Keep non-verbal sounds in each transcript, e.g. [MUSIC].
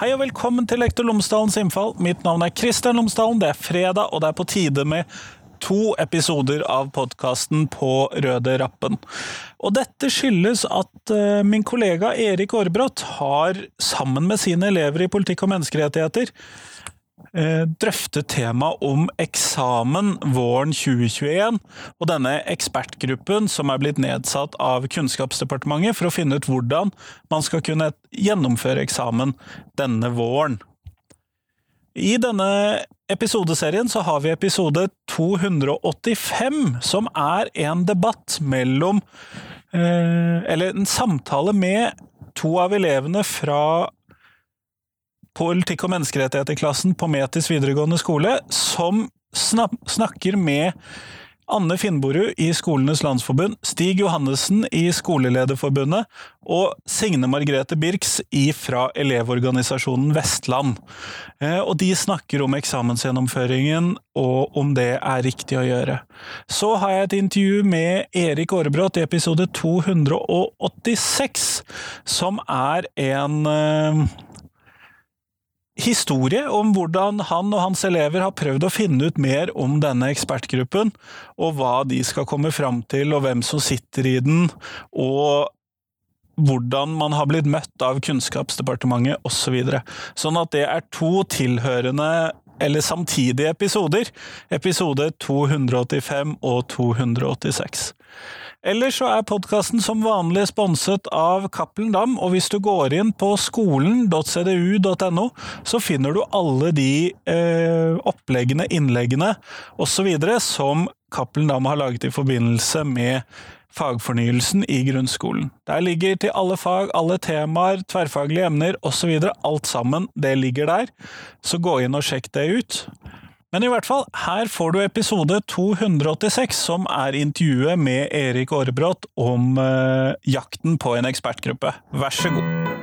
Hei og velkommen til Lektor Lomsdalens innfall. Mitt navn er Kristian Lomsdalen. Det er fredag, og det er på tide med to episoder av podkasten På røde rappen. Og dette skyldes at uh, min kollega Erik Aarbrot har, sammen med sine elever i politikk og menneskerettigheter, uh, temaet tema om eksamen våren 2021, og denne ekspertgruppen som er blitt nedsatt av Kunnskapsdepartementet for å finne ut hvordan man skal kunne gjennomføre eksamen denne våren. I denne episodeserien så har vi episode 285, som er en debatt mellom eh, Eller en samtale med to av elevene fra politikk- og menneskerettigheter-klassen på Metis videregående skole, som snakker med Anne Finnborud i Skolenes landsforbund, Stig Johannessen i Skolelederforbundet og Signe Margrethe Birks fra Elevorganisasjonen Vestland. Eh, og de snakker om eksamensgjennomføringen og om det er riktig å gjøre. Så har jeg et intervju med Erik Aarebrot i episode 286, som er en eh, historie om hvordan han og hans elever har prøvd å finne ut mer om denne ekspertgruppen, og hva de skal komme fram til, og hvem som sitter i den, og hvordan man har blitt møtt av Kunnskapsdepartementet osv. Så sånn at det er to tilhørende eller samtidige episoder. Episode 285 og 286. Ellers så er podkasten som vanlig sponset av Cappelen Dam, og hvis du går inn på skolen.cdu.no, så finner du alle de eh, oppleggene, innleggene osv. som Cappelen Dam har laget i forbindelse med fagfornyelsen i grunnskolen. Der ligger til alle fag, alle temaer, tverrfaglige emner osv. Alt sammen, det ligger der. Så gå inn og sjekk det ut. Men i hvert fall, her får du episode 286, som er intervjuet med Erik Aarebrot om eh, jakten på en ekspertgruppe. Vær så god.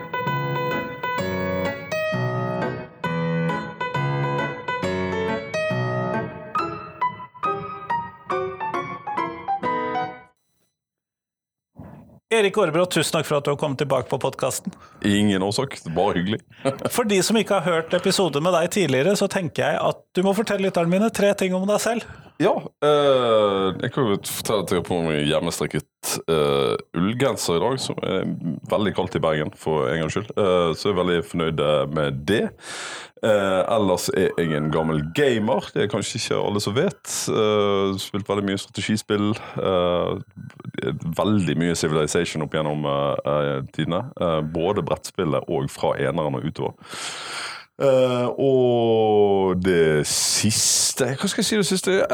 Erik Aarebrot, tusen takk for at du har kommet tilbake på podkasten. Ingen årsak, bare hyggelig. [LAUGHS] for de som ikke har hørt episode med deg tidligere, så tenker jeg at du må fortelle lytterne mine tre ting om deg selv. Ja, Uh, jeg kan jo fortelle at jeg har på meg hjemmestrikket uh, ullgenser i dag, som er veldig kaldt i Bergen, for en gangs skyld. Uh, så jeg veldig fornøyd med det. Ellers er jeg en gammel gamer. Det er kanskje ikke alle som vet. Spilt veldig mye strategispill. Veldig mye Civilization opp gjennom tidene. både brettspillet og fra eneren og utover. Og det siste Hva skal jeg si det siste? Jeg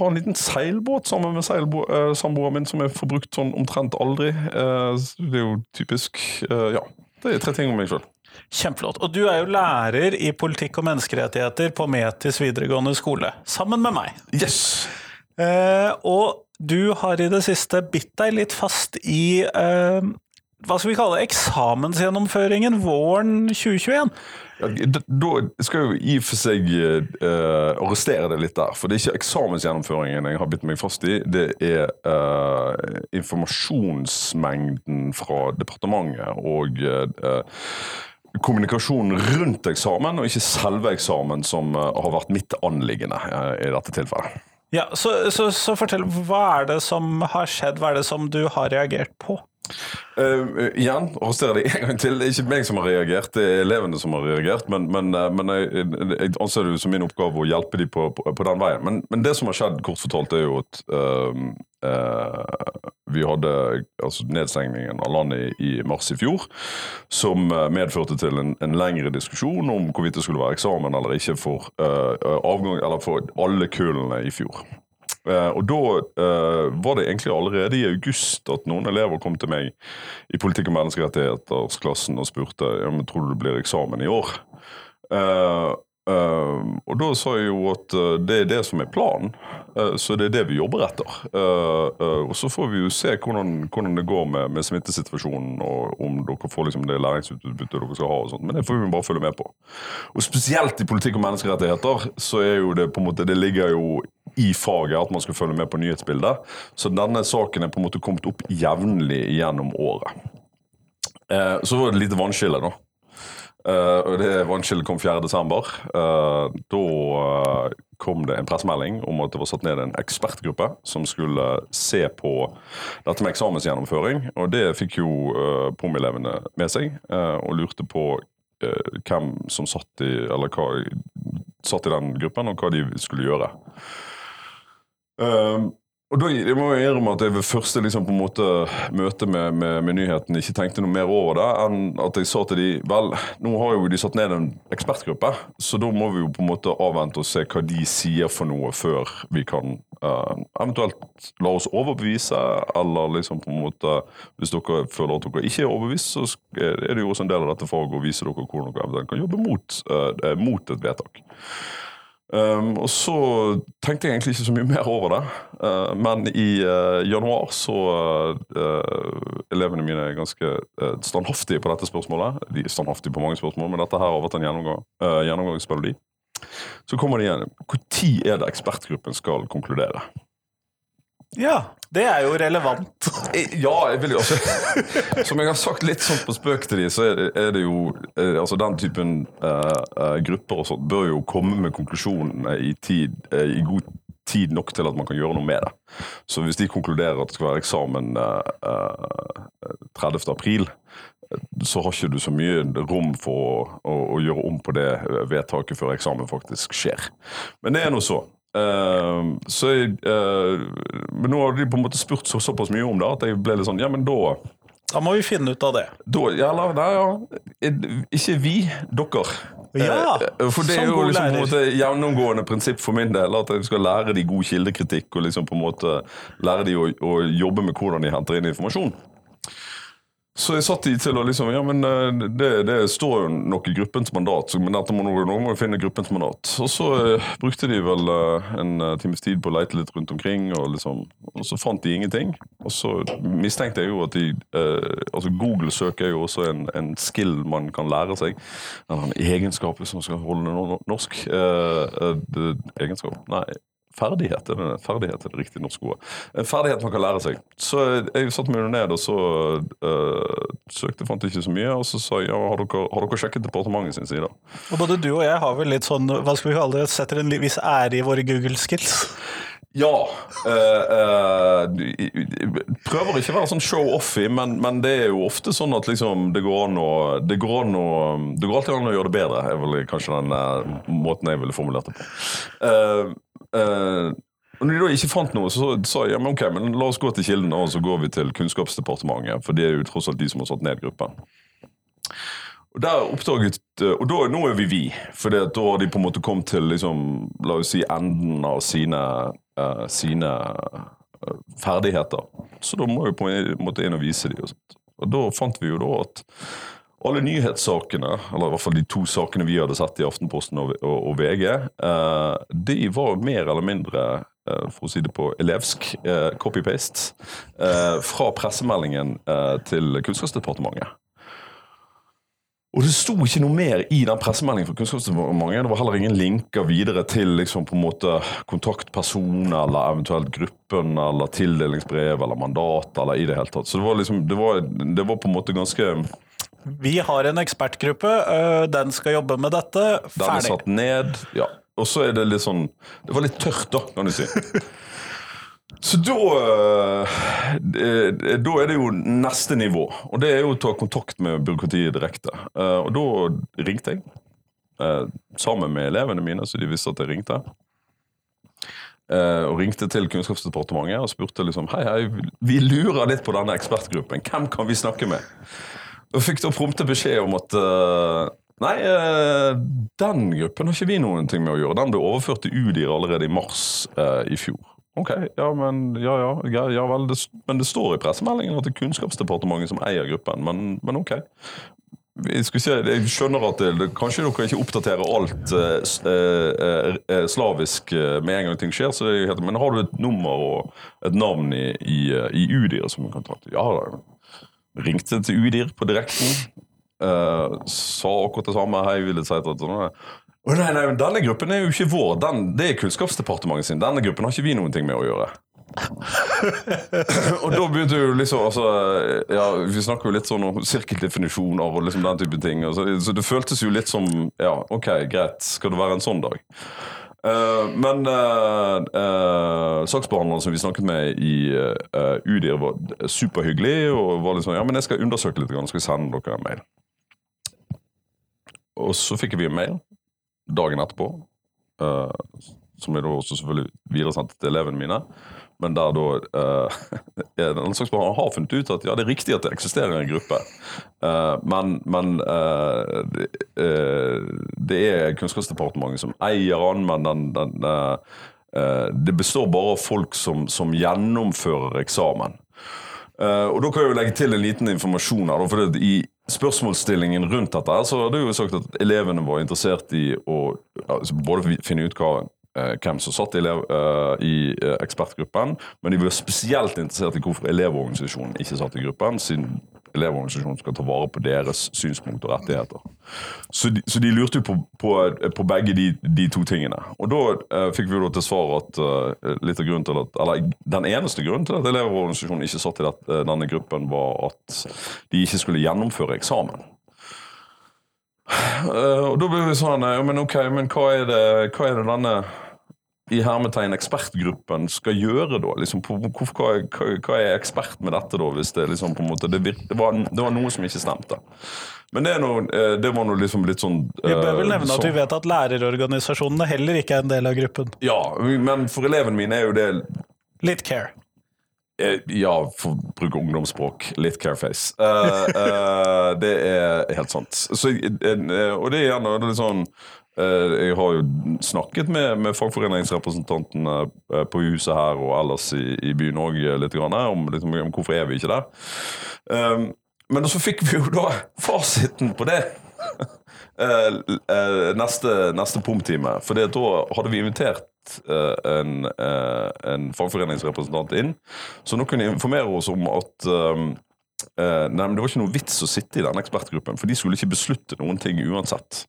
har en liten seilbåt sammen med samboeren min som er forbrukt sånn omtrent aldri. det er jo typisk. ja, det er tre ting om meg sjøl. Kjempeflott. Og du er jo lærer i politikk og menneskerettigheter på Metis videregående skole, sammen med meg. Yes! Og du har i det siste bitt deg litt fast i hva skal vi kalle eksamensgjennomføringen våren 2021? Ja, da skal jeg jo i og for seg uh, arrestere det litt der. For det er ikke eksamensgjennomføringen jeg har bitt meg fast i. Det er uh, informasjonsmengden fra departementet og uh, kommunikasjonen rundt eksamen, og ikke selve eksamen, som har vært mitt anliggende i dette tilfellet. Ja, så, så, så, fortell, hva er det som har skjedd, hva er det som du har reagert på? Uh, igjen, arrester det en gang til. Det er ikke meg som har reagert, det er elevene som har reagert. Men, men, men jeg, jeg, anser det som min oppgave å hjelpe dem på, på, på den veien. Men, men, det som har skjedd, kort fortalt, er jo at Eh, vi hadde altså nedstengningen av landet i, i, mars i fjor, som eh, medførte til en, en, lengre diskusjon om hvorvidt det skulle være eksamen eller ikke for, uh, avgang, eller for alle kullene i fjor. Uh, og da uh, var det egentlig allerede i august at noen elever kom til meg i politikk og menneskerettighetsklassen og spurte ja, men tror du det blir eksamen i år. Uh, og da sa jeg jo at uh, det er det som er planen, uh, så det er det vi jobber etter. og så får vi jo se hvordan, hvordan det går med, med, smittesituasjonen, og om dere får liksom det læringsutbyttet dere skal ha. og sånt, Men det får vi bare følge med på. Og Spesielt i politikk og menneskerettigheter så er jo det på en måte, det ligger jo i faget at man skal følge med på nyhetsbildet. Så denne saken er på en måte kommet opp jevnlig gjennom året. så var det et lite vannskille, da. Eh, og det Vannskillet kom 4. desember. Uh, da uh, kom det en pressemelding om at det var satt ned en ekspertgruppe som skulle se på dette med eksamensgjennomføring. Og det fikk jo eh, POM-elevene med seg, og lurte på hvem som satt i, eller hva, satt i den gruppen, og hva de skulle gjøre. Uh, og da jeg må jeg innrømme at jeg ved første liksom, på en måte, møte med, med, med, nyheten ikke tenkte noe mer over det enn at jeg sa til de, vel, nå har jo de satt ned en ekspertgruppe, så da må vi jo på en måte avvente og se hva de sier for noe før vi kan uh, eventuelt la oss overbevise, eller liksom på en måte Hvis dere føler at dere ikke er overbevist, så er det jo også en del av dette faget å vise dere hvordan dere kan jobbe mot, uh, mot et vedtak. Um, og så tenkte jeg egentlig ikke så mye mer over det. Uh, men i uh, januar så uh, Elevene mine er ganske standhaftige på dette spørsmålet. De er standhaftige på mange spørsmål, men dette her har vært en gjennomgang, gjennomgangsmelodi. Så kommer de igjen. Når er det ekspertgruppen skal konkludere? Ja, det er jo relevant. [LAUGHS] Ja, jeg vil jo også [LAUGHS] Som jeg har sagt litt sånn på spøk til de, så er det jo eh, Altså Den typen uh, grupper og sånt bør jo komme med konklusjonene i, tid, uh, i god tid nok til at man kan gjøre noe med det. Så hvis de konkluderer at det skal være eksamen uh, 30. april, så har ikke du så mye rom for å, å, å, gjøre om på det vedtaket før eksamen faktisk skjer. Men det er nå så. Uh, så uh, men nå har de på en måte spurt så, såpass mye om det at jeg ble litt sånn Ja, men da Da må vi finne ut av det. Da, ja, nei, ja. Ikke vi, dere. Ja, uh, for det er jo liksom på en måte gjennomgående prinsipp for min del at jeg skal lære de god kildekritikk og liksom på en måte lære de å, å jobbe med hvordan de henter inn informasjon. Så jeg satt de til å liksom Ja, men eh, det, det står jo nok i gruppens mandat, men dette må noen, må finne gruppens mandat. Og så uh, brukte de vel uh, en times tid på å leite litt rundt omkring, og, liksom, og så fant de ingenting. Og så mistenkte jeg jo at de uh, Altså, Google søker jo også en, en, skill man kan lære seg. En egenskap som skal holde norsk. egenskap? Nei Ferdighet er det, ferdighet er det riktige norske ordet. En ferdighet man kan lære seg. Så jeg satte meg ned og så uh, søkte, fant ikke så mye. Og så sa jeg ja, har dere, har dere sjekket departementet sin side? Og Både du og jeg har vel litt sånn, hva skal vi kalle det, setter en viss ære i våre Google-skills? Ja. Uh, uh, prøver ikke å være sånn show-offy, men, men, det er jo ofte sånn at liksom, det går an å Det går, an å, det går alltid an å gjøre det bedre, er vel kanskje den måten jeg ville formulert det på. Uh, og når de da ikke fant noe, så sa jeg ja, men ok, men la oss gå til kilden og så går vi til Kunnskapsdepartementet. For det er jo tross alt de som har satt ned gruppen. Og der oppdaget, eh, og da, nå er vi vi, for da har de på en måte kommet til liksom, la oss si enden av sine, uh, sine uh, ferdigheter. Så da må vi på en måte inn og vise dem. Og, og da fant vi jo da at alle nyhetssakene, eller i hvert fall de to sakene vi hadde sett i Aftenposten og, og, og VG, eh, de var mer eller mindre eh, for å si det på elevsk, eh, copy-paste, eh, fra pressemeldingen eh, til Kunnskapsdepartementet. Og det sto ikke noe mer i den pressemeldingen fra Kunnskapsdepartementet. Det var heller ingen linker videre til liksom, på en måte kontaktperson eller eventuelt gruppen eller tildelingsbrev eller mandat eller i det hele tatt. Så det var, liksom, det var, det var på en måte ganske vi har en ekspertgruppe, øh, den skal jobbe med dette. Ferdig. Den er satt ned, ja. Og så er det litt sånn Det var litt tørt, da, kan du si. [LAUGHS] Så da øh, Da er det jo neste nivå, og det er jo å ta kontakt med byråkratiet direkte. Og da ringte jeg, sammen med elevene mine, så de visste at jeg ringte. Og ringte til Kunnskapsdepartementet og spurte liksom Hei, hei, vi lurer litt på denne ekspertgruppen. Hvem kan vi snakke med? Og fikk da prompte beskjed om at uh, Nei, uh, den gruppen har ikke vi noen ting med å gjøre. Den ble overført til UDIR allerede i mars uh, i fjor. Ok, ja, men, ja, ja, ja vel, det, men det står i pressemeldingen at det er Kunnskapsdepartementet som eier gruppen. Men, men ok. Jeg, si, jeg skjønner at det, det, kanskje dere ikke oppdaterer alt uh, slavisk med en gang ting skjer, heter, men har du et nummer og et navn i, i, i UDIR som du kan ta til? Ja, Ringte til UDIR på direkten. Uh, sa akkurat det samme. Hei, ville si at sånn, Oh, nei, nei, Denne gruppen er jo ikke vår. Den, det er Kunnskapsdepartementet sin. Denne gruppen har ikke vi noen ting med å gjøre. [LAUGHS] og da begynte jo liksom altså, ja, Vi snakker jo litt sånn om sirkeldefinisjoner og liksom den type ting. Altså, så det føltes jo litt som Ja, ok, greit, skal det være en sånn dag? Uh, men uh, uh, saksbehandleren som vi snakket med i uh, UDIR, var superhyggelig og var litt sånn Ja, men jeg skal undersøke litt, skal jeg sende dere en mail? Og så fikk vi en mail dagen etterpå, som jeg da også selvfølgelig videresendte til elevene mine men der da [LAUGHS] uh, Landslagsbehandleren har funnet ut at ja, det er riktig at det eksisterer en gruppe, uh, men, men uh, det, det, er Kunnskapsdepartementet som eier den, men den, den, det består bare av folk som, som gjennomfører eksamen. og Da kan jeg jo legge til en liten informasjon her. for I spørsmålsstillingen rundt dette så hadde jo sagt at elevene var interessert i å altså både finne ut hva Eh, hvem som satt i, elev, uh, i uh, ekspertgruppen, men de var spesielt interessert i hvorfor Elevorganisasjonen ikke satt i gruppen, siden Elevorganisasjonen skal ta vare på deres synspunkter og rettigheter. Så de, så de lurte på, på, på begge de, de, to tingene. Og da uh, fikk vi jo til svar at til at, eller den eneste grunnen til at Elevorganisasjonen ikke satt i dette, denne gruppen, var at de ikke skulle gjennomføre eksamen. og da ble vi sånn ja, men ok, men hva er det, hva er det denne i hermetegn ekspertgruppen skal gjøre, da? Liksom, på, hva, hva, hva, er ekspert med dette, da? Hvis det liksom på en måte, det, virke, det, var, det var, noe som ikke stemte. Men det, noe, eh, det var noe liksom litt sånn Vi bør vel nevne uh, at vi vet at lærerorganisasjonene heller ikke er en del av gruppen. Ja, men for elevene mine er jo det Litt care. Eh, ja, for å bruke ungdomsspråk. Litt careface. Uh, uh, det er helt sant. Så, og det er gjerne litt sånn Eh, jeg har jo snakket med, med fagforeningsrepresentantene eh, på huset her og ellers i, i byen òg litt grann, om, liksom, om, hvorfor er vi ikke der. Um, men så fikk vi jo da fasiten på det [LAUGHS] neste, neste POM-time. For da hadde vi invitert en, en, fagforeningsrepresentant inn, så nå kunne informere oss om at um, nei, men Det var ikke noe vits å sitte i den ekspertgruppen, for de skulle ikke beslutte noen ting uansett.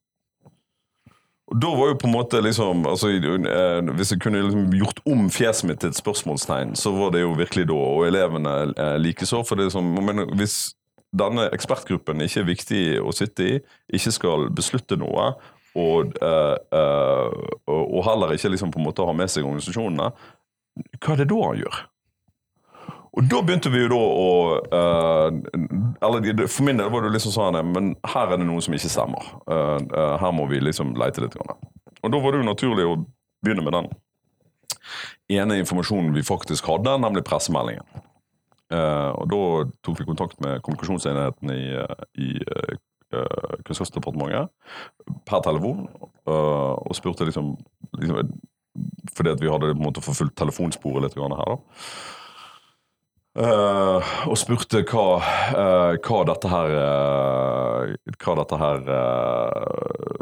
Og da var jo på en måte liksom altså, eh, Hvis jeg kunne liksom gjort om fjeset mitt til et spørsmålstegn, så var det jo virkelig da, og elevene eh, likeså. For det som, men hvis denne ekspertgruppen ikke er viktig å sitte i, ikke skal beslutte noe, og, uh, uh, og heller ikke liksom på en måte ha med seg organisasjonene, hva er det da han gjør? Og da begynte vi jo da å uh, Eller for min del var det liksom sånn Men her er det noe som ikke stemmer. Uh, uh, her må vi liksom leite litt. Og da var det jo naturlig å begynne med den ene informasjonen vi faktisk hadde, nemlig pressemeldingen. og da tok vi kontakt med kommunikasjonsenheten i, i Kunnskapsdepartementet per telefon og spurte liksom, liksom Fordi at vi hadde på en måte forfulgt telefonsporet litt her. da Uh, og spurte hva, uh, hva dette her uh, Hva dette her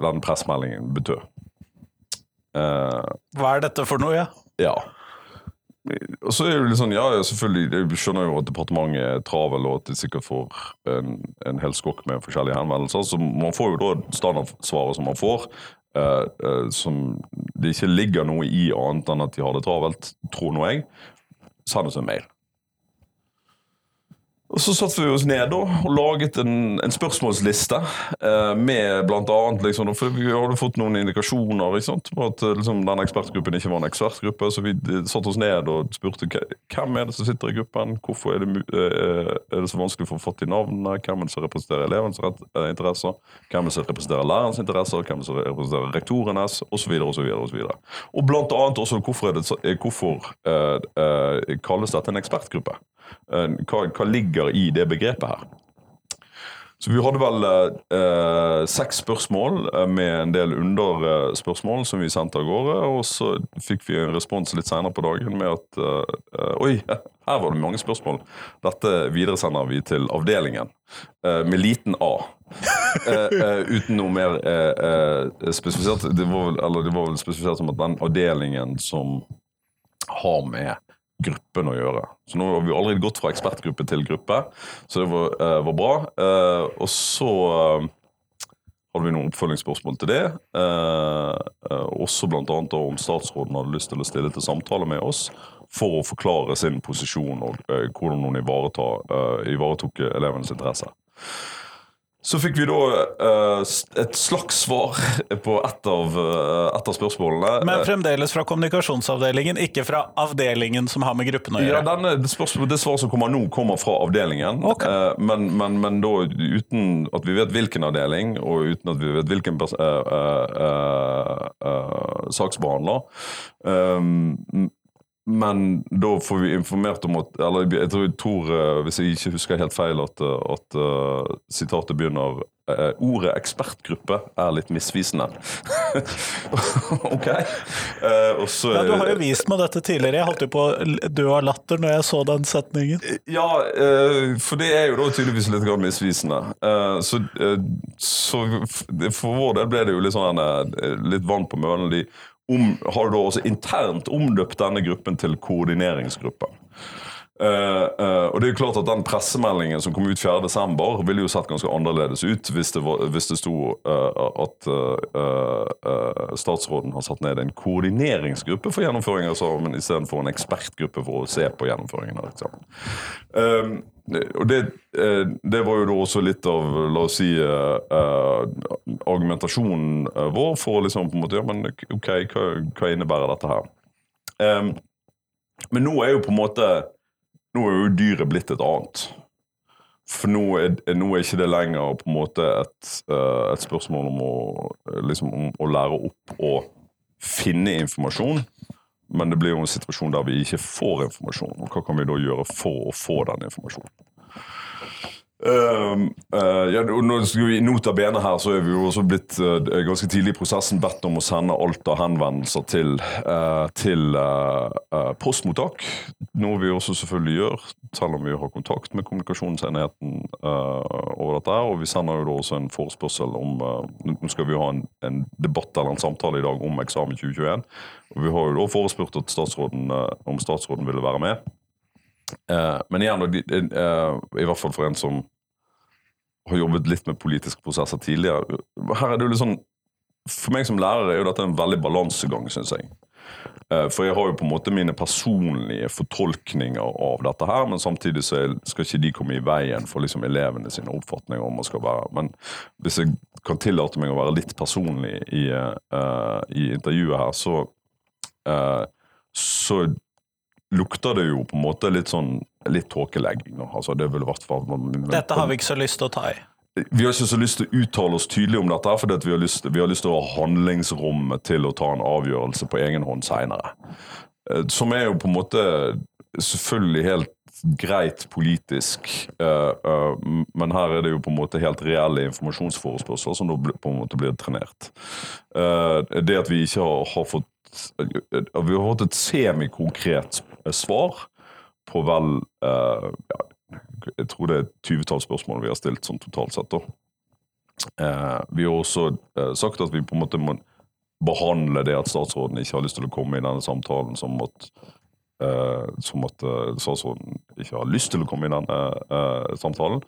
den pressmeldingen betød. hva er dette for noe, ja? Ja. Og så er det litt sånn, ja, selvfølgelig, Jeg skjønner jo at departementet er travel, og at de sikkert får en, en hel skokk med forskjellige henvendelser. Så man får jo da standardsvaret som man får, som det ikke ligger noe i annet enn at de har det travelt, tror nå jeg. Send oss en mail. Og Så satte vi oss ned da, og laget en, en spørsmålsliste eh, med annet liksom, For vi hadde fått noen indikasjoner sant, på at eh, liksom, denne ekspertgruppen ikke var en ekspertgruppe. Så vi satte oss ned og spurte hvem er det som sitter i gruppen. Hvorfor er det, eh, er det så vanskelig å få fatt i navnene? Hvem er det som representerer elevens eh, interesser? Hvem er det som representerer lærerens interesser? Hvem er det som representerer rektorenes? Osv. så videre, Og blant annet også hvorfor, det, hvorfor eh, eh, kalles dette en ekspertgruppe? Hva, hva ligger i det begrepet her? Så Vi hadde vel eh, seks spørsmål eh, med en del underspørsmål som vi sendte av gårde. Og så fikk vi en respons litt senere på dagen med at eh, oi, [LAUGHS] her var det mange spørsmål. Dette videresender vi til avdelingen eh, med liten A. Eh, eh, uten noe mer spesifisert. Det var, vel, eller det var vel spesifisert som at den avdelingen som har med gruppen å gjøre. Så nå har vi allerede gått fra ekspertgruppe til gruppe, så det var, uh, var bra. Uh, og så uh, hadde vi noen oppfølgingsspørsmål til det. Også bl.a. om statsråden hadde lyst til å stille til samtale med oss for å forklare sin posisjon og hvordan hun ivaretok elevenes interesser. Så fikk vi da uh, et slags svar på ett av, uh, et av, spørsmålene. Men fremdeles fra kommunikasjonsavdelingen, ikke fra avdelingen som har med gruppen å gjøre? Ja, denne, det, det svaret som kommer nå, kommer fra avdelingen. Okay. Uh, men, men, men, da uten at vi vet hvilken avdeling, og uten at vi vet hvilken saksbehandler. Um, men da får vi informert om at Eller jeg tror, jeg tror eh, hvis jeg ikke husker helt feil, at, eh, at uh, sitatet begynner uh, Ordet ekspertgruppe er litt misvisende. [LAUGHS] ok. Uh, så, ja, du har jo vist meg dette tidligere. Jeg holdt jo på å dø av latter når jeg så den setningen. Ja, for det er jo da tydeligvis litt grann misvisende. så, så for vår del ble det jo litt sånn litt vann på mølen. De om, har da også internt omdøpt denne gruppen til koordineringsgruppen. Uh, uh, og det er jo klart at Den pressemeldingen som kom ut 4.12, ville jo sett ganske annerledes ut hvis det, var, hvis det sto uh, at statsråden har satt ned en koordineringsgruppe for gjennomføring av eksamen istedenfor en ekspertgruppe for å se på gjennomføringen av eksamen. Og det, det, var jo da også litt av la oss si argumentasjonen vår for å liksom på en måte, ja, men ok, hva, hva innebærer dette her? Um, men nå er jo på en måte nå er jo dyret blitt et annet. For nå er, nå er ikke det lenger på en måte et, et spørsmål om å, liksom, om å, lære opp og finne informasjon, men det blir jo en situasjon der vi ikke får informasjon. Og hva kan vi da gjøre for å få den informasjonen? Uh, uh, ja, vi, nota bene her så er vi jo også blitt uh, ganske tidlig i prosessen bedt om å sende alt av henvendelser til, eh, til postmottak. Noe vi også selvfølgelig gjør, selv om vi har kontakt med kommunikasjonsenheten over dette. Og vi sender jo da også en forespørsel om Nå skal vi ha en, en, debatt eller en samtale i dag om eksamen 2021. Og vi har jo da forespurt statsråden, om statsråden ville være med. men igjen, i hvert fall for en som har jobbet litt med politiske prosesser tidligere. Her er det jo litt sånn, For meg som lærer er jo dette en veldig balansegang, syns jeg. Eh, for jeg har jo på en måte mine personlige fortolkninger av dette her, men samtidig så skal ikke de komme i veien for liksom elevene sine oppfatninger om hva skal være. Men hvis jeg kan tillate meg å være litt personlig i, uh, i intervjuet her, så, uh, så lukter det jo på en måte litt sånn litt tåkelegging. Altså, det vil hvert fall, Dette har vi ikke så lyst til å ta i. Vi har ikke så lyst til å uttale oss tydelig om dette, for vi har, lyst, vi har lyst til å ha handlingsrom til å ta en avgjørelse på egen hånd seinere. Eh, som er jo på en måte selvfølgelig helt greit politisk, uh, uh, men her er det jo på en måte helt reelle informasjonsforespørsler som da på en måte blir trenert. Det at vi ikke har, fått Vi har fått et semikonkret svar på vel ja, Jeg tror det er et tyvetall spørsmål vi har stilt sånn totalt sett. Uh, vi har også eh, sagt at vi på en måte må behandle det at statsråden ikke har lyst til å komme i denne samtalen, som at, som at statsråden ikke har lyst til å komme i denne samtalen.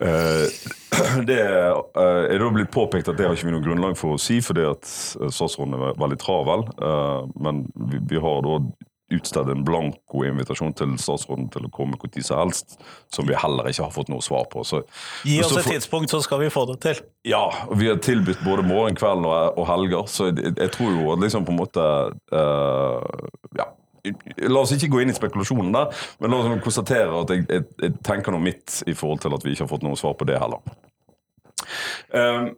[CLEARS THROAT] det er da blitt påpekt at det har ikke vi noe grunnlag for å si, fordi at statsråden er veldig travel. men vi, vi har da utstedt en blanko invitasjon til statsråden til å komme når som helst, som vi heller ikke har fått noe svar på. Så, Gi oss et tidspunkt, så skal vi få det til. Ja, vi har tilbudt både morgen, kveld og, og helger, så jeg, jeg, tror jo at liksom på en måte uh, Ja. La oss ikke gå inn i spekulasjonen der, men la oss konstatere at jeg, jeg, jeg tenker noe mitt i forhold til at vi ikke har fått noe svar på det heller. Um,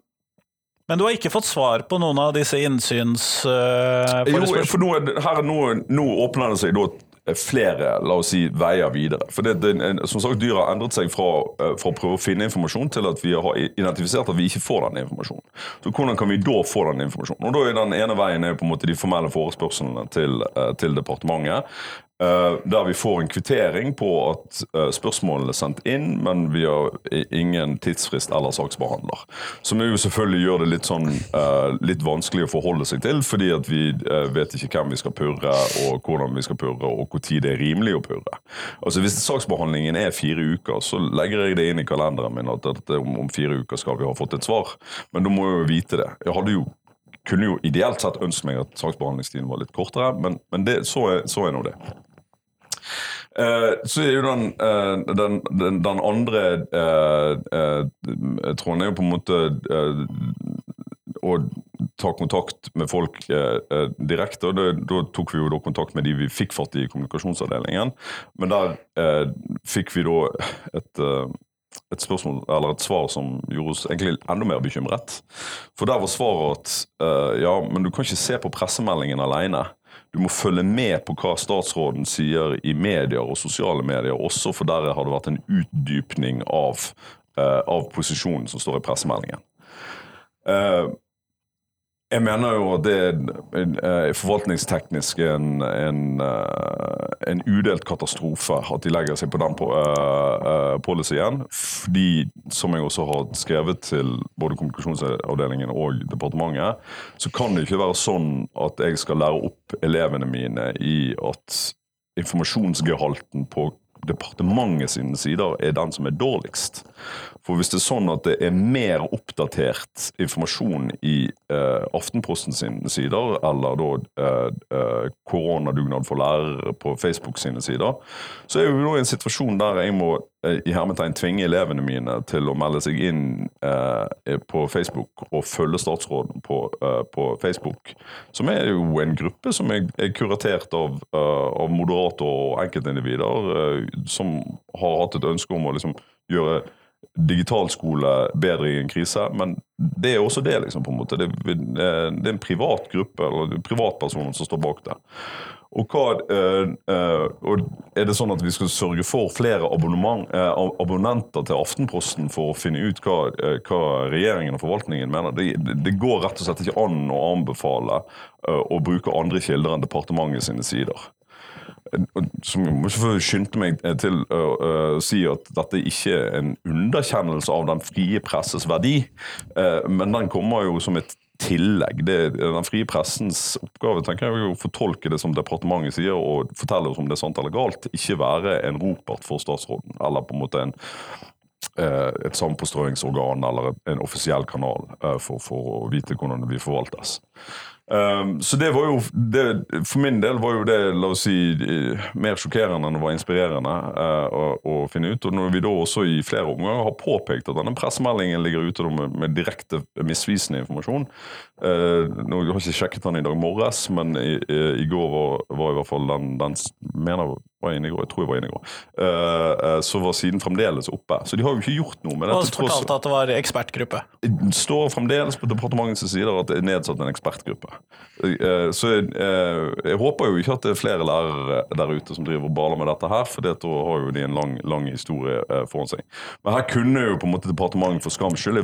men du har ikke fått svar på noen av disse innsyns... Uh, jo, for nå, her, nå, nå, åpner det seg da flere la oss si, veier videre. For det, det, som sagt, Dyret har endret seg fra, uh, fra, å prøve å finne informasjon til at vi har identifisert at vi ikke får den informasjonen. Så Hvordan kan vi da få den informasjonen? Og da er Den ene veien er på en måte de formelle forespørslene til, uh, til departementet. Eh, der vi får en kvittering på at eh, spørsmålene er sendt inn, men vi har ingen tidsfrist eller saksbehandler. Som jo selvfølgelig gjør det litt sånn eh, litt vanskelig å forholde seg til, fordi at vi vet ikke hvem vi skal purre, og hvordan vi skal purre, og hvor tid det er rimelig å purre. Altså Hvis saksbehandlingen er fire uker, så legger jeg det inn i kalenderen min at om fire uker skal vi ha fått et svar. Men da må jeg jo vite det. Jeg hadde jo kunne jo ideelt sett ønske meg at saksbehandlingstiden var litt kortere, men, men det, så, er, så er nå det. Eh, så er jo den, eh, den, den, den andre eh, tråden er jo på en måte å ta kontakt med folk direkte. og Da tok vi jo da kontakt med de vi fikk fatt i kommunikasjonsavdelingen. Men der fikk vi da et et spørsmål, eller et svar som gjorde oss egentlig enda mer bekymret. For der var svaret at uh, ja, men du kan ikke se på pressemeldingen alene. Du må følge med på hva statsråden sier i medier og sosiale medier også, for der har det vært en utdypning av, uh, av posisjonen som står i pressemeldingen. Eh, jeg mener jo at det er eh, forvaltningsteknisk en, en, eh, en udelt katastrofe at de legger seg på den eh, policyen. Fordi, som jeg også har skrevet til både kommunikasjonsavdelingen og departementet, så kan det ikke være sånn at jeg skal lære opp elevene mine i at informasjonsgehalten på departementet sine sider er den som er dårligst. For hvis det er sånn at det er mer oppdatert informasjon i eh, Aftenposten sine sider, eller da eh, eh, Koronadugnad for lærere på Facebook sine sider, så er vi nå i en situasjon der jeg må i hermetegn tvinge elevene mine til å melde seg inn eh, på Facebook og følge statsråden på, eh, på Facebook, som er jo en gruppe som er, er kuratert av, uh, av moderate og enkeltindivider uh, som har hatt et ønske om å liksom gjøre digitalskole bedre i en krise, men det er også det, liksom, på en måte. Det, det er en privat gruppe, eller privatpersoner som står bak det. Og, hva, eh, eh, og Er det sånn at vi skal sørge for flere eh, abonnenter til Aftenposten for å finne ut hva, hva regjeringen og forvaltningen mener? Det, det- går rett og slett ikke an å anbefale å bruke andre kilder enn departementet sine sider som jeg skynde meg til å si at dette ikke er en underkjennelse av den frie presses verdi, men den kommer jo som et tillegg. Det, den frie pressens oppgave tenker jeg å fortolke det som departementet sier, og fortelle oss om det er sant eller galt. Ikke være en ropert for statsråden, eller på en måte en eh, et sampåstrøingsorgan eller en offisiell kanal eh, for, for å vite hvordan det forvaltes. Um, så det var jo det, For min del var jo det la oss si, eh, mer sjokkerende enn det var inspirerende uh, å, å finne ut. Og når vi da også i flere omganger har påpekt at denne pressemeldingen ligger ute med, med direkte misvisende informasjon uh, nå Jeg har ikke sjekket den i dag morges, men i, i, i går var, var i hvert fall den, den mener var inne i går, jeg tror jeg var inne i går, Uh, så var siden fremdeles oppe. Så de har jo ikke gjort noe med Og dette. tross- fortalte at det var ekspertgruppe. det står fremdeles på departementets sider at det er nedsatt en ekspertgruppe. Uh, Så jeg, eh, jeg håper jo ikke at det er flere lærere der ute som driver og baler med dette her, for da har jo de en lang, lang historie foran seg. Men her kunne jo på en måte departementet for skams skyld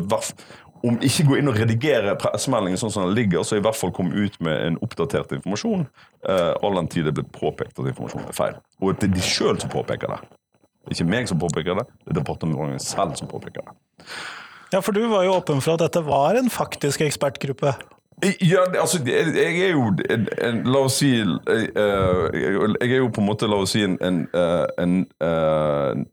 om ikke gå inn og redigere pressemeldingen sånn som den ligger, så i hvert fall komme ut med en oppdatert informasjon, all den tid det blitt påpekt at informasjonen er feil. Og det er de sjøl som påpeker det. Ikke meg som påpeker det, det er departementet selv som påpeker det. Ja, for du var jo åpen for at dette var en faktisk ekspertgruppe. Ja, altså, jeg, er jo en, en, La oss si eh, Jeg jeg er jo på en måte, la oss si, en, en, eh, en eh,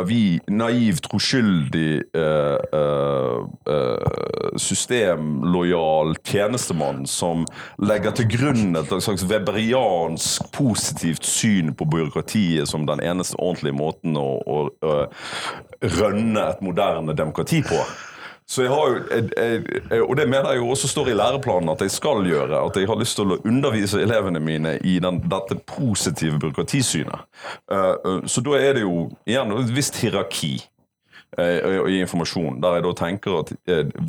navi, naiv, troskyldig, eh, eh, eh, systemlojal tjenestemann som legger til grunn et slags weberiansk positivt syn på byråkratiet som den eneste ordentlige måten å, å, å rønne et moderne demokrati på. Så jeg har jo, Og det mener jeg jo også står i læreplanen at jeg skal gjøre. At jeg har lyst til å undervise elevene mine i den, dette positive byråkratisynet. Eh, eh, så da er det jo igjen et visst hierarki eh, i informasjon, der jeg da tenker at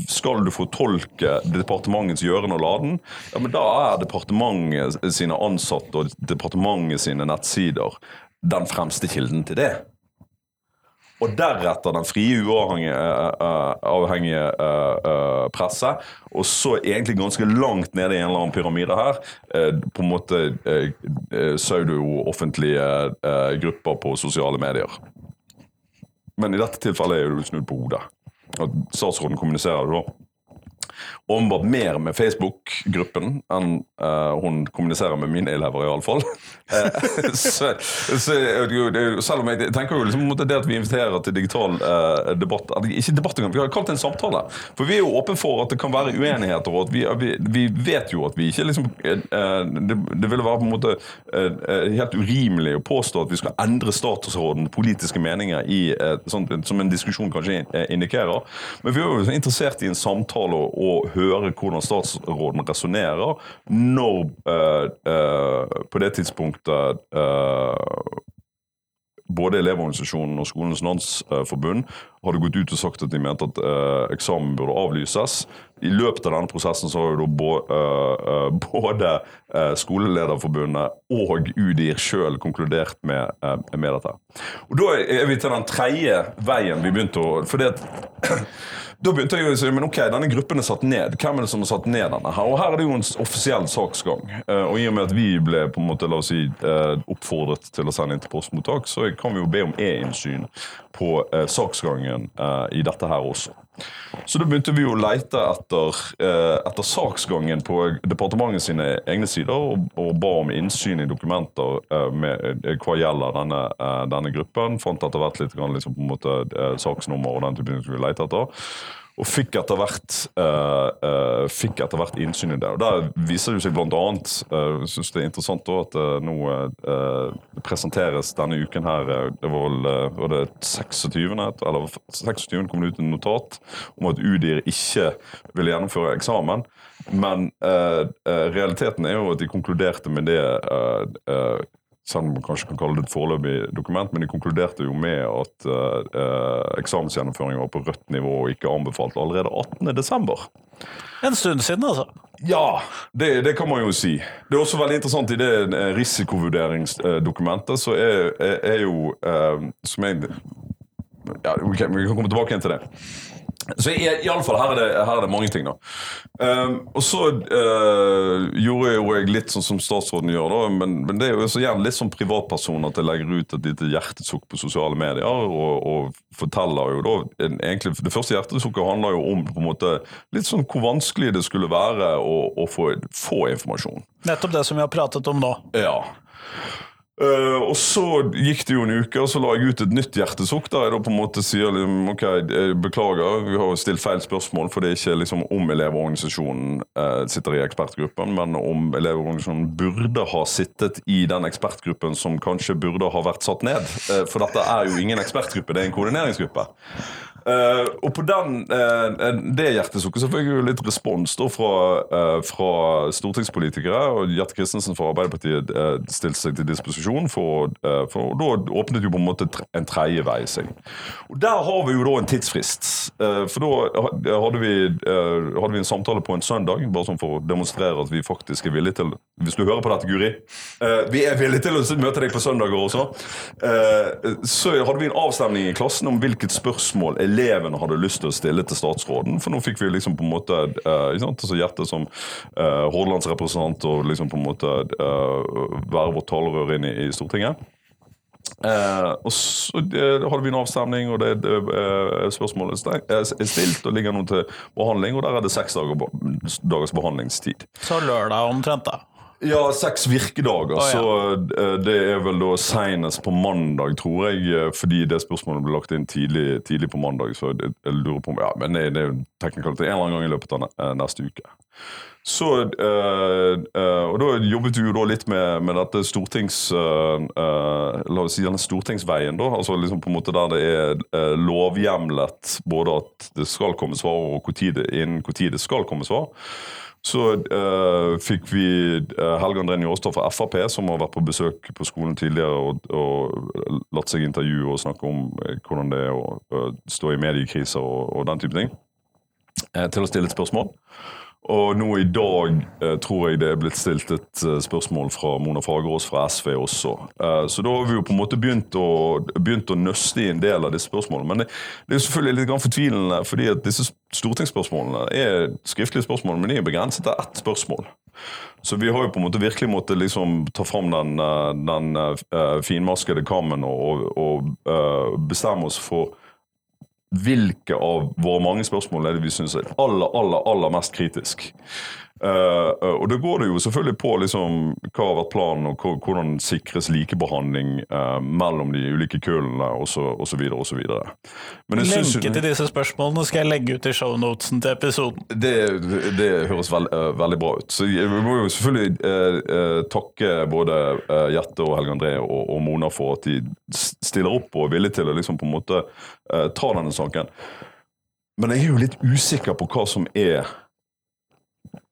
skal du fortolke departementets gjøren og laden, ja, men da er departementet sine ansatte og departementet sine nettsider den fremste kilden til det. Og deretter den frie, uavhengige uh, presse. Og så egentlig ganske langt nede i en eller annen pyramide her, på en måte pseudo-offentlige grupper på sosiale medier. Men i dette tilfellet er det snudd på hodet. At statsråden kommuniserer det da åpenbart mer med Facebook-gruppen enn uh, hun kommuniserer med mine elever, iallfall. Uh, [LAUGHS] så, så, selv om jeg tenker jo liksom det at vi inviterer til digital uh, debatt Ikke debatt engang, vi har kalt det en samtale. For vi er jo åpne for at det kan være uenigheter, og at vi, vi, vi vet jo at vi ikke liksom uh, det, det, ville være på en måte helt urimelig å påstå at vi skal endre statusråden politiske meninger i, sånt, som en diskusjon kanskje indikerer. Men vi er jo interessert i en samtale og, høre hvordan statsråden resonnerer når uh, uh, på det tidspunktet uh, både Elevorganisasjonen og Skolenes landsforbund hadde gått ut og sagt at de mente at eksamen burde avlyses. I løpet av denne prosessen så har jo da både Skolelederforbundet og UDIR sjøl konkludert med, med, dette. Og Da er vi til den tredje veien vi begynte å For det [CLEARS THROAT] Da begynte jeg å si men ok, denne gruppen er satt ned. Hvem er det som har satt ned denne? her? Og Her er det jo en offisiell saksgang. Eh, og i og med at vi ble på en måte, la oss si, eh, oppfordret til å sende inn til postmottak, så kan vi jo be om e-innsyn på eh, saksgangen i dette her også. Så da begynte vi å leite etter, etter saksgangen på departementet sine egne sider, og, og ba om innsyn i dokumenter med, hva gjelder denne, denne gruppen. Fant etter hvert litt liksom, måte, saksnummer og den typen vi leite etter og fikk etter hvert uh, fikk etter hvert innsyn i det. Og Der viser det seg bl.a. Uh, synes det er interessant da, at uh, nå uh, presenteres denne uken her Det var vel var det 26. eller 26. kom det ut en notat om at UDIR ikke ville gjennomføre eksamen. Men realiteten er jo at de konkluderte med det selv om man kanskje kan kalle det et foreløpig dokument, men de konkluderte jo med at eh, eksamensgjennomføring var på rødt nivå og ikke anbefalt allerede 18.12. En stund siden, altså. Ja, det, det, kan man jo si. Det er også veldig interessant i det eh, risikovurderingsdokumentet, så er, er, er jo eh, som jeg ja, okay, Vi kan komme tilbake igjen til det. Så i, i alle fall, her er, det, her er det mange ting, da. Um, og så uh, gjorde jo jeg litt sånn som statsråden gjør, da, men, men det er jo så gjerne litt som privatperson at jeg legger ut et lite hjertesukk på sosiale medier, og, og, forteller jo da egentlig, Det første hjertesukket handler jo om på en måte litt sånn hvor vanskelig det skulle være å, å få, få informasjon. Nettopp det som vi har pratet om nå. Ja. Uh, og så gikk det jo en uke, og så la jeg ut et nytt hjertesukk. Der jeg da på en måte sier liksom, ok, beklager, vi har stilt feil spørsmål, for det er ikke liksom om Elevorganisasjonen uh, sitter i ekspertgruppen, men om Elevorganisasjonen burde ha sittet i den ekspertgruppen som kanskje burde ha vært satt ned. Uh, for dette er jo ingen ekspertgruppe, det er en koordineringsgruppe. Uh, og på den, uh, det hjertesukket så fikk jeg jo litt respons da fra, uh, fra stortingspolitikere. og Gjert Christensen fra Arbeiderpartiet stilte seg til disposisjon, for, for, og da åpnet jo på en måte en tredje vei seg. Og Der har vi jo da en tidsfrist. for da hadde vi, hadde vi, en samtale på en søndag, bare sånn for å demonstrere at vi faktisk er villige til Hvis du hører på dette, Guri. vi er villige til å møte deg på søndager også. så hadde vi en avstemning i klassen om hvilket spørsmål er elevene hadde lyst til å stille til statsråden. For nå fikk vi liksom på en måte uh, altså Hjerte som uh, Hordalandsrepresentant og liksom på en måte uh, være vårt talerør inn i, i Stortinget. Uh, og så uh, hadde vi en avstemning, og det, det uh, spørsmålet er stilt og ligger nå til behandling. Og der er det seks dager, dagers behandlingstid. Så lørdag omtrent, da? Ja, seks virkedager. Oh, ja. Så uh, det er vel da seinest på mandag, tror jeg. Eh, fordi det spørsmålet ble lagt inn tidlig, tidlig på mandag. Så jeg, lurer på om, ja, men det, det er jo teknikalitet. en eller annen gang i løpet av uh, neste uke. Så, uh, og da jobbet vi jo da litt med, med dette stortings... la oss si denne stortingsveien, da. Altså liksom på en måte der det er lovhjemlet både at det skal komme svar, og innen når det skal komme svar. Så uh, fikk vi uh, Helge André Njåstad fra Frp, som har vært på besøk på skolen tidligere og, og latt seg intervjue og snakke om uh, hvordan det er å stå i mediekriser og, og, den type ting, til å stille et spørsmål. Og nå i dag eh, tror jeg det er blitt stilt et eh, spørsmål fra Mona Fagerås fra SV også. Eh, så da har vi jo på en måte begynt å, begynt å nøste i en del av disse spørsmålene. Men det, det er jo selvfølgelig litt fortvilende, fordi at disse stortingsspørsmålene er skriftlige spørsmål, men de er begrenset til ett spørsmål. Så vi har jo på en måte virkelig måttet liksom ta fram den, eh, den uh, finmaskede kammen og, og uh, bestemme oss for hvilke av våre mange spørsmål er det vi syns er aller, aller, aller mest kritisk. Uh, og da går det jo selvfølgelig på liksom, hva har vært planen, og hvordan sikres likebehandling uh, mellom de ulike kullene osv. osv. Lenke til disse spørsmålene skal jeg legge ut i shownotesen til episoden. Det, det høres veld, uh, veldig bra ut. Så Vi må jo selvfølgelig takke både Jette og Helge André og, og, Mona for at de stiller opp og er villige til å liksom, på en måte ta denne saken. Men jeg er jo litt usikker på hva som er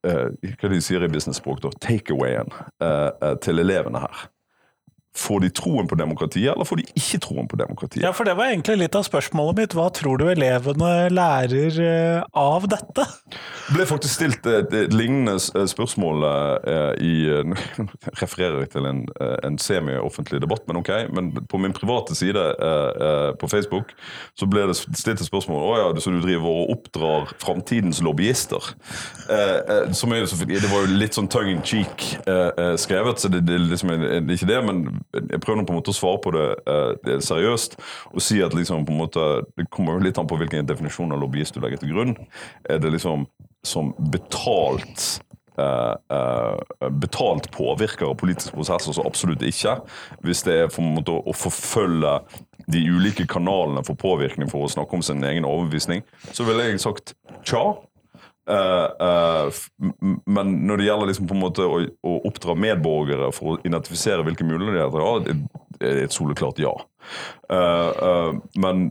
hva de sier i business-språk, takeawayen uh, til elevene her. Får de troen på demokratiet, eller får de ikke troen på demokratiet? Ja, for Det var egentlig litt av spørsmålet mitt. Hva tror du elevene lærer eh, av dette? Det ble faktisk stilt et, et lignende eh, spørsmål eh, i [LAUGHS] Nå refererer jeg til en, en semi-offentlig debatt, men ok. Men på min private side på Facebook så ble det stilt et spørsmål Å ja, så du driver og oppdrar framtidens lobbyister. Som er, det var jo litt sånn tongue in cheek skrevet, så det, det, liksom, det er ikke det. men jeg prøver på en måte å svare på det, det seriøst og si at liksom måte, det kommer litt an på hvilken definisjon av lobbyist du legger til grunn. Er det liksom som betalt uh, uh, betalt påvirker av politiske prosesser, så absolutt ikke. Hvis det er for en måte å forfølge de ulike kanalene for påvirkning for å snakke om sin egen overbevisning, så ville jeg sagt tja. Uh, uh, men når det gjelder liksom på en måte å, å, oppdra medborgere for å identifisere hvilke muligheter de har, det er et soleklart ja. Uh, men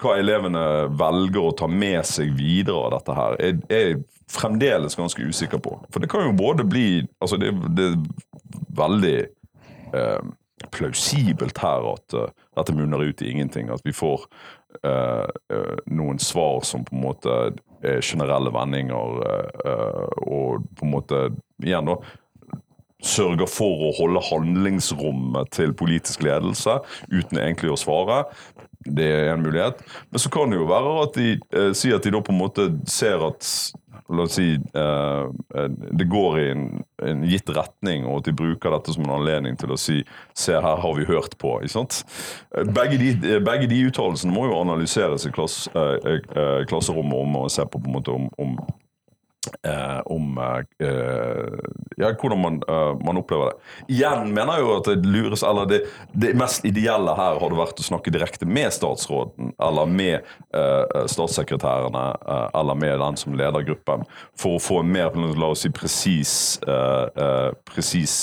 hva elevene velger å ta med seg videre av dette her, er, er fremdeles ganske usikker på. For det kan jo både bli altså Det, det er veldig plausibelt her at dette munner ut i ingenting. At vi får noen svar som på en måte Eh, generelle vendinger eh, og på en måte igjen da sørger for å holde handlingsrommet til politisk ledelse uten egentlig å svare. Det er en mulighet. Men så kan det jo være at de eh, sier at de da på en måte ser at la oss si eh, det går i en, en, gitt retning, og at de bruker dette som en anledning til å si se her har vi hørt på. ikke sant? Begge de, begge de uttalelsene må jo analyseres i klass, eh, eh, klasserommet om å se på på en måte om, om Eh, om eh, ja, hvordan man, eh, man, opplever det. Igjen mener jeg jo at det lures, eller det, det, mest ideelle her hadde vært å snakke direkte med statsråden, eller med eh, statssekretærene, eh, eller med den som leder gruppen, for å få en mer la oss si, presis, eh, presis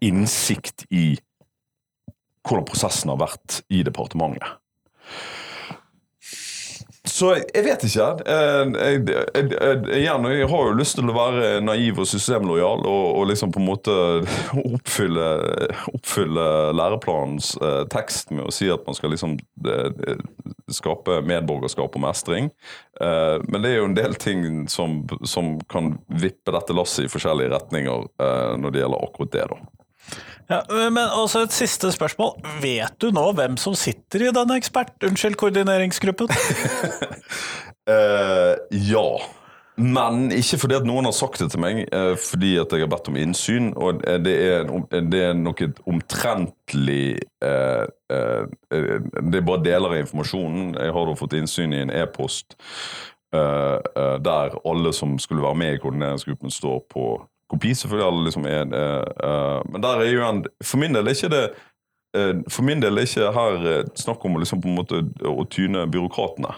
innsikt i hvordan prosessen har vært i departementet. Så jeg vet ikke. Jeg, jeg, jeg, jeg, har jo lyst til å være naiv og systemlojal og, og liksom på en måte oppfylle, oppfylle læreplanens eh, tekst med å si at man skal liksom de, skape medborgerskap og mestring. Eh, men det er jo en del ting som, som kan vippe dette lasset i forskjellige retninger eh, når det gjelder akkurat det. da. Ja, men også et siste spørsmål. Vet du nå hvem som sitter i denne ekspert... Unnskyld, koordineringsgruppen? uh, [LAUGHS] [LAUGHS] ja. Men ikke fordi at noen har sagt det til meg, uh, fordi at jeg har bedt om innsyn. Og det er, det er noe omtrentlig uh, Det er bare deler av informasjonen. Jeg har da fått innsyn i en e-post der alle som skulle være med i koordineringsgruppen, står på kopi, selvfølgelig. Alle liksom er, uh, men der er jo en For min del er ikke det uh, For min del er ikke her snakk om liksom på en måte å tyne byråkratene.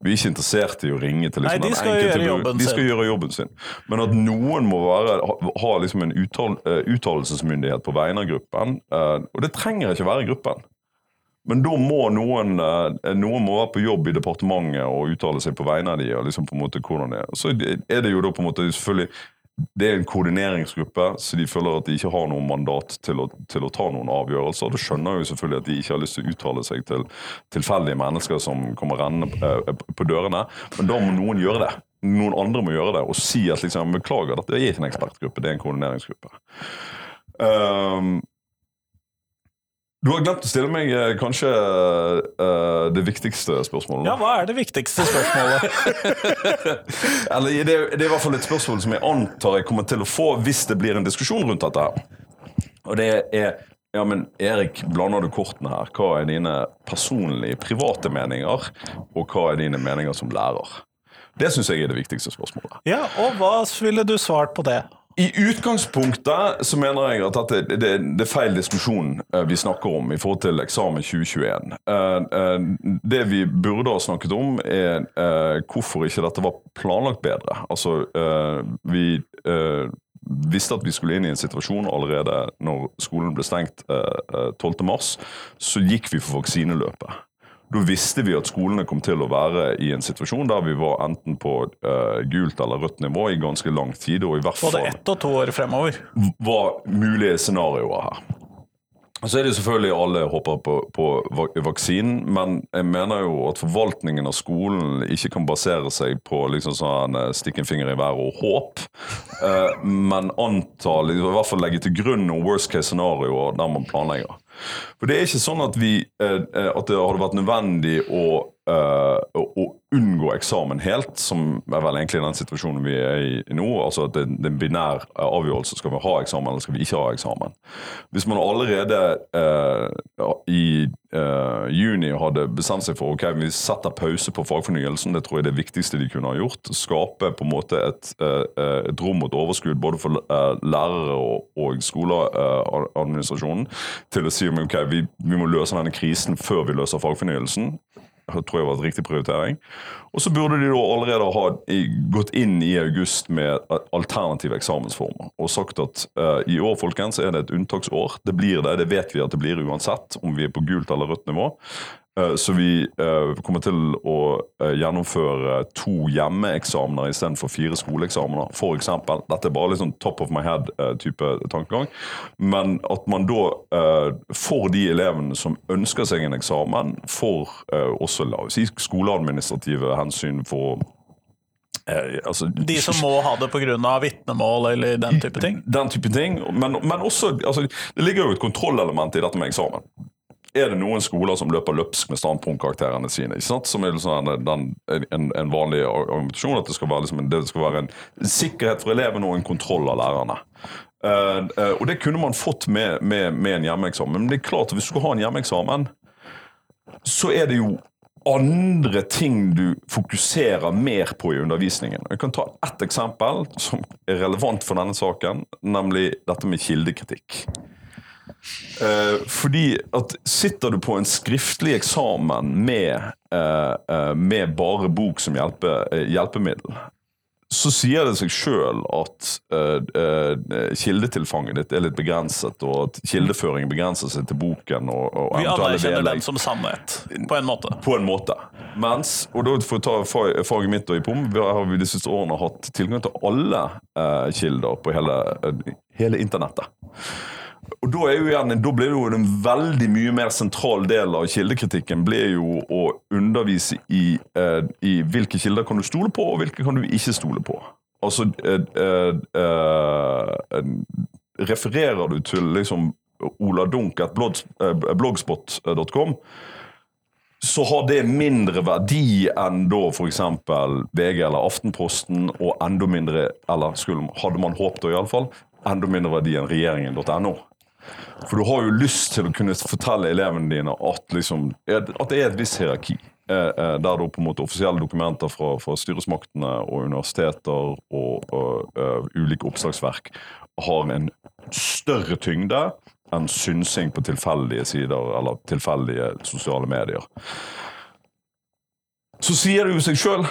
Vi er ikke interessert i å ringe til liksom, Nei, de skal, gjøre jobben, de skal gjøre jobben sin. Men at noen må være, ha, ha liksom en uttal, uttalelsesmyndighet på vegne av gruppen, og det trenger ikke være gruppen. Men da må noen, noen må være på jobb i departementet og uttale seg på vegne av de, og liksom på en måte hvordan det er. Så er det jo da på en måte selvfølgelig det er en koordineringsgruppe, så de føler at de ikke har noe mandat til å, til å ta noen avgjørelser. Det skjønner jo selvfølgelig at de ikke har lyst til å uttale seg til tilfeldige mennesker som kommer rennende eh, på dørene, men da må noen gjøre det. noen andre må gjøre det, og si at liksom, beklager, dette er ikke en ekspertgruppe, det er en koordineringsgruppe. Um, du har glemt å stille meg eh, kanskje uh, det viktigste spørsmålet. Ja, hva er det viktigste spørsmålet? [LAUGHS] Eller det, det, er i hvert fall et spørsmål som jeg antar jeg kommer til å få hvis det blir en diskusjon rundt dette. her. Og det er ja, men Erik, blander du kortene her? Hva er dine personlige, private meninger, og hva er dine meninger som lærer? Det syns jeg er det viktigste spørsmålet. Ja, Og hva ville du svart på det? I utgangspunktet så mener jeg at det, det, det, er feil diskusjon uh, vi snakker om i forhold til eksamen 2021. Uh, uh, det vi burde ha snakket om, er hvorfor ikke dette var planlagt bedre. Altså, vi visste at vi skulle inn i en situasjon allerede når skolen ble stengt 12.3. Så gikk vi for vaksineløpet. Da visste vi at skolene kom til å være i en situasjon der vi var enten på uh, gult eller rødt nivå i ganske lang tid. og i hvert fall Både ett og to år fremover. var mulige scenarioer her. Så er det selvfølgelig alle håper på, på vaksinen, men jeg mener jo at forvaltningen av skolen ikke kan basere seg på liksom sånn eh, stikke en finger i været og håp, uh, men anta, liksom, i hvert fall legge til grunn noen worst case scenarioer der man planlegger. For det er ikke sånn at, vi, eh, eh, at det hadde vært nødvendig å, eh, å, unngå eksamen helt, som er vel egentlig den situasjonen vi er i nå. altså at Det, er en binær avgjørelse. Skal vi ha eksamen, eller skal vi ikke ha eksamen? Hvis man allerede uh, i uh, juni hadde bestemt seg for ok, vi setter pause på fagfornyelsen, det tror jeg er det viktigste de kunne ha gjort. Skape på en måte et, uh, et rom mot overskudd både for lærere og, og skoleadministrasjonen til å si ok, vi, vi må løse denne krisen før vi løser fagfornyelsen tror jeg var et riktig prioritering. Og så burde de da allerede ha gått inn i august med alternative eksamensformer og sagt at uh, i år folkens, er det et unntaksår. Det blir det, det vet vi at det blir uansett, om vi er på gult eller rødt nivå. Eh, så vi eh, kommer til å eh, gjennomføre to hjemmeeksamener istedenfor fire skoleeksamener, f.eks. Dette er bare litt sånn top of my head-type tankegang. Men at man da for de elevene som ønsker seg en eksamen, får også la oss si, skoleadministrative hensyn for Altså, de som må ha det pga. vitnemål eller den type ting? Den type ting, Men, men også altså, Det ligger jo et kontrollelement i dette med eksamen er det noen skoler som løper løpsk med standpunktkarakterene sine. Som er liksom den, en, en, vanlig argumentasjon at det skal, være, liksom, det skal være en sikkerhet for elevene og en kontroll av lærerne. Uh, uh, og det kunne man fått med, med, med en hjemmeeksamen. Men det er klart at hvis du skal ha en hjemmeeksamen, så er det jo andre ting du fokuserer mer på i undervisningen. Jeg kan ta ett eksempel som er relevant for denne saken, nemlig dette med kildekritikk. Fordi at sitter du på en skriftlig eksamen med, uh, uh, med bare bok som hjelpe, hjelpemiddel, så sier det seg sjøl at kildetilfanget ditt er litt begrenset, og at kildeføringen begrenser seg til boken. Og, og Vi anerkjenner den som sannhet, på en måte. På en måte. Mens, og da for å ta faget mitt og i POM, har vi de siste årene hatt tilgang til alle kilder på hele, hele internettet. Og da, igjen, da blir det jo en veldig mye mer sentral del av kildekritikken blir jo å undervise i, eh, i hvilke kilder kan du stole på, og hvilke kan du ikke stole på. Altså eh, eh, eh Refererer du til liksom Ola Dunk, et eh, bloggspot.com, så har det mindre verdi enn da f.eks. VG eller Aftenposten, og enda mindre, eller skulle, hadde man håpet det iallfall, enda mindre verdi enn regjeringen.no. For du har jo lyst til å kunne fortelle elevene dine at, liksom, at det er et visst hierarki. Eh, eh, der da på en måte offisielle dokumenter fra, fra styresmaktene og universiteter og, og uh, ulike oppslagsverk har en større tyngde enn synsing på tilfeldige sider eller tilfeldige sosiale medier. Så sier det jo seg sjøl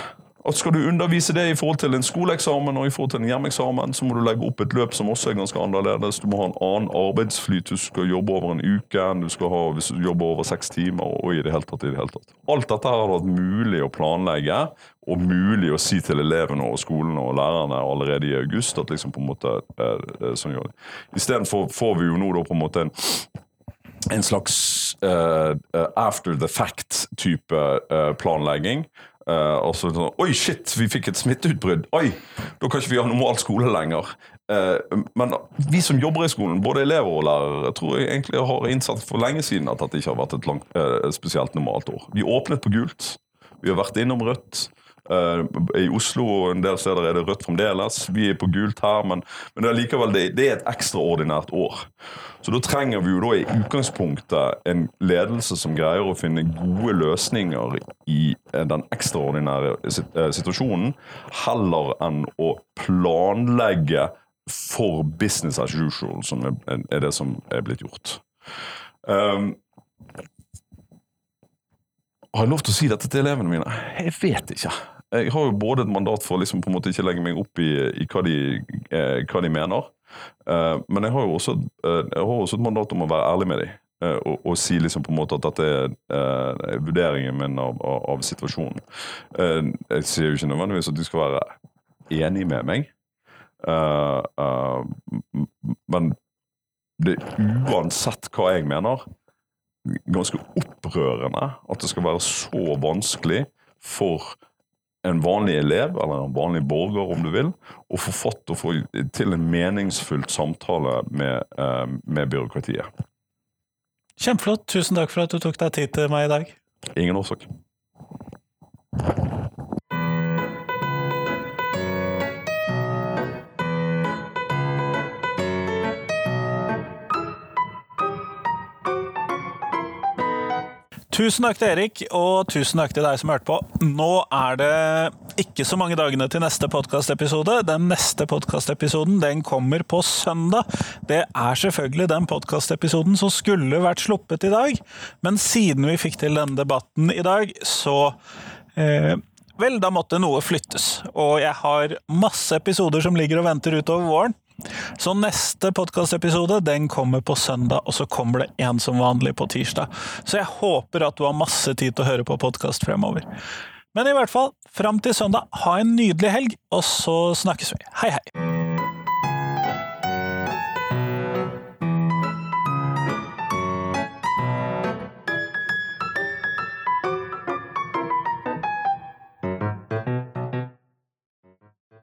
at Skal du undervise det i forhold til en skoleeksamen og i forhold til en hjemmeeksamen, så må du legge opp et løp som også er ganske annerledes. Du må ha en annen arbeidsflyt. Du skal jobbe over en uke enn du skal ha hvis du jobber over seks timer. og i det hele tatt, i det hele tatt. Alt dette har vært mulig å planlegge og mulig å si til elevene og skolene og lærerne allerede i august. at liksom på en måte eh, sånn gjør det. Istedenfor får vi jo nå da på en måte en en slags uh, after the fact-type uh, planlegging, eh, og så sånn Oi, shit, vi fikk et smitteutbrudd! Oi, da kan ikke vi ha normal skole lenger. Uh, men vi som jobber i skolen, både elever og lærere, tror jeg egentlig har innsatt for lenge siden at dette ikke har vært et langt, uh, spesielt normalt år. Vi åpnet på gult. Vi har vært innom rødt. Uh, I Oslo og en del steder er det rødt fremdeles. Vi er på gult her, men, men det er likevel det, det, er et ekstraordinært år. Så da trenger vi jo da i utgangspunktet en ledelse som greier å finne gode løsninger i uh, den ekstraordinære uh, situasjonen, heller enn å planlegge for business as usual, som er, er det som er blitt gjort. Um, har jeg lov til å si dette til elevene mine? Jeg vet ikke. Jeg har jo både et mandat for å liksom på en måte ikke legge meg opp i, i hva, de, eh, hva, de, mener, eh, men jeg har jo også, eh, jeg har også, et mandat om å være ærlig med dem. Uh, og, og, si liksom på en måte at dette er vurderingen min av, av, av situasjonen. jeg sier jo ikke nødvendigvis at de skal være enig med meg, men det uansett hva jeg mener, ganske opprørende at det skal være så vanskelig for en vanlig elev, eller en vanlig borger om du vil, å få fått og få til en meningsfullt samtale med, eh, med byråkratiet. Kjempeflott. Tusen takk for at du tok deg tid til meg i dag. Ingen årsak. Tusen takk til Erik, og tusen takk til deg som hørte på. Nå er det ikke så mange dagene til neste podkastepisode. Den neste podkastepisoden den kommer på søndag. Det er selvfølgelig den podkastepisoden som skulle vært sluppet i dag, men siden vi fikk til denne debatten i dag, så eh, Vel, da måtte noe flyttes, og jeg har masse episoder som ligger og venter utover våren. Så neste podkastepisode kommer på søndag, og så kommer det en som vanlig på tirsdag. Så jeg håper at du har masse tid til å høre på podkast fremover. Men i hvert fall, fram til søndag, ha en nydelig helg, og så snakkes vi. Hei, hei!